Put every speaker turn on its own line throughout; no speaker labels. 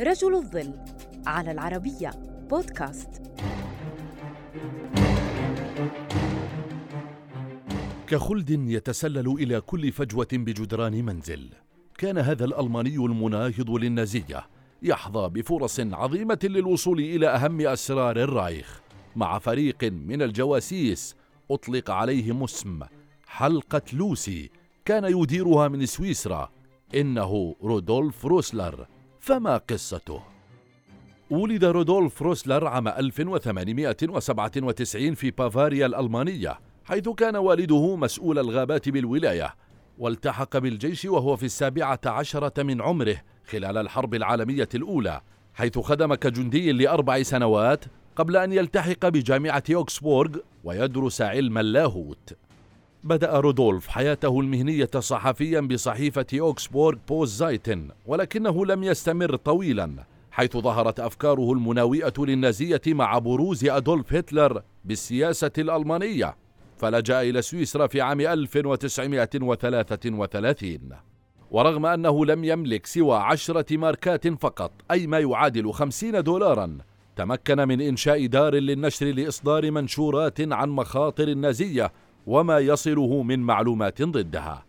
رجل الظل على العربية بودكاست.
كخلد يتسلل إلى كل فجوة بجدران منزل. كان هذا الألماني المناهض للنازية يحظى بفرص عظيمة للوصول إلى أهم أسرار الرايخ. مع فريق من الجواسيس أطلق عليهم اسم حلقة لوسي كان يديرها من سويسرا إنه رودولف روسلر. فما قصته؟ ولد رودولف روسلر عام 1897 في بافاريا الألمانية حيث كان والده مسؤول الغابات بالولاية والتحق بالجيش وهو في السابعة عشرة من عمره خلال الحرب العالمية الأولى حيث خدم كجندي لأربع سنوات قبل أن يلتحق بجامعة أوكسبورغ ويدرس علم اللاهوت بدأ رودولف حياته المهنية صحفيا بصحيفة أوكسبورغ بوست زايتن ولكنه لم يستمر طويلا حيث ظهرت أفكاره المناوئة للنازية مع بروز أدولف هتلر بالسياسة الألمانية فلجأ إلى سويسرا في عام 1933 ورغم أنه لم يملك سوى عشرة ماركات فقط أي ما يعادل خمسين دولاراً تمكن من إنشاء دار للنشر لإصدار منشورات عن مخاطر النازية وما يصله من معلومات ضدها.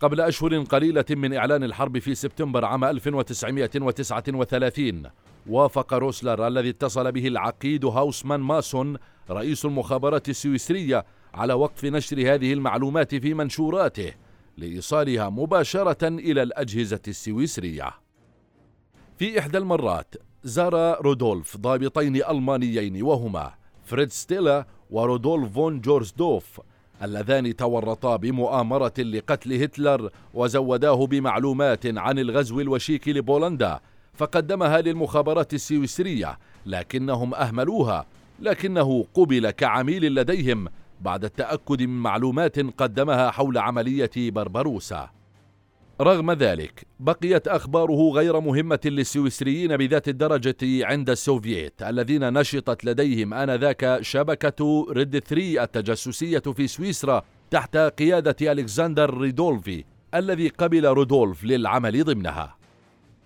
قبل أشهر قليلة من إعلان الحرب في سبتمبر عام 1939 وافق روسلر الذي اتصل به العقيد هاوسمان ماسون رئيس المخابرات السويسرية على وقف نشر هذه المعلومات في منشوراته لإيصالها مباشرة إلى الأجهزة السويسرية. في إحدى المرات زار رودولف ضابطين ألمانيين وهما فريد ستيلا ورودولف فون جورزدوف اللذان تورطا بمؤامرة لقتل هتلر وزوداه بمعلومات عن الغزو الوشيك لبولندا فقدمها للمخابرات السويسرية لكنهم أهملوها لكنه قبل كعميل لديهم بعد التأكد من معلومات قدمها حول عملية بربروسا. رغم ذلك بقيت أخباره غير مهمة للسويسريين بذات الدرجة عند السوفييت الذين نشطت لديهم آنذاك شبكة ريد 3 التجسسية في سويسرا تحت قيادة ألكسندر ريدولفي الذي قبل رودولف للعمل ضمنها.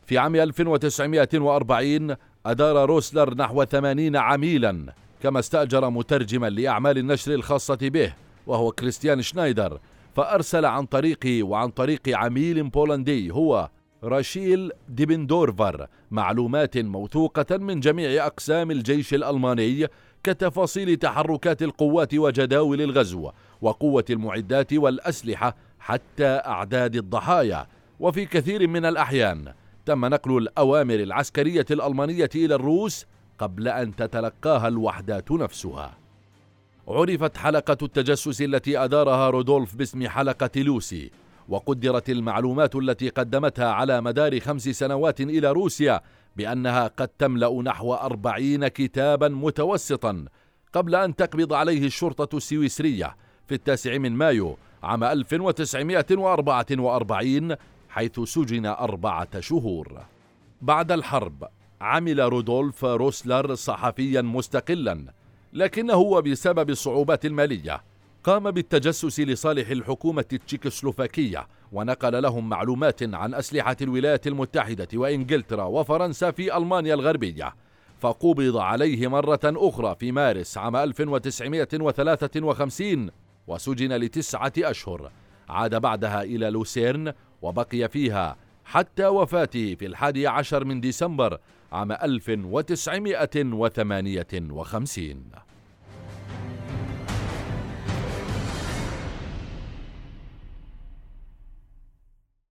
في عام 1940 أدار روسلر نحو 80 عميلا كما استأجر مترجما لأعمال النشر الخاصة به وهو كريستيان شنايدر فأرسل عن طريقه وعن طريق عميل بولندي هو راشيل ديبندورفر معلومات موثوقة من جميع أقسام الجيش الألماني كتفاصيل تحركات القوات وجداول الغزو وقوة المعدات والأسلحة حتى أعداد الضحايا. وفي كثير من الأحيان تم نقل الأوامر العسكرية الألمانية إلى الروس قبل أن تتلقاها الوحدات نفسها. عرفت حلقة التجسس التي أدارها رودولف باسم حلقة لوسي وقدرت المعلومات التي قدمتها على مدار خمس سنوات إلى روسيا بأنها قد تملأ نحو أربعين كتابا متوسطا قبل أن تقبض عليه الشرطة السويسرية في التاسع من مايو عام 1944 حيث سجن أربعة شهور. بعد الحرب عمل رودولف روسلر صحفيا مستقلا لكنه وبسبب الصعوبات المالية. قام بالتجسس لصالح الحكومة التشيكوسلوفاكية ونقل لهم معلومات عن أسلحة الولايات المتحدة وإنجلترا وفرنسا في ألمانيا الغربية. فقبض عليه مرة أخرى في مارس عام 1953 وسجن لتسعة أشهر. عاد بعدها إلى لوسيرن وبقي فيها حتى وفاته في الحادي عشر من ديسمبر عام 1958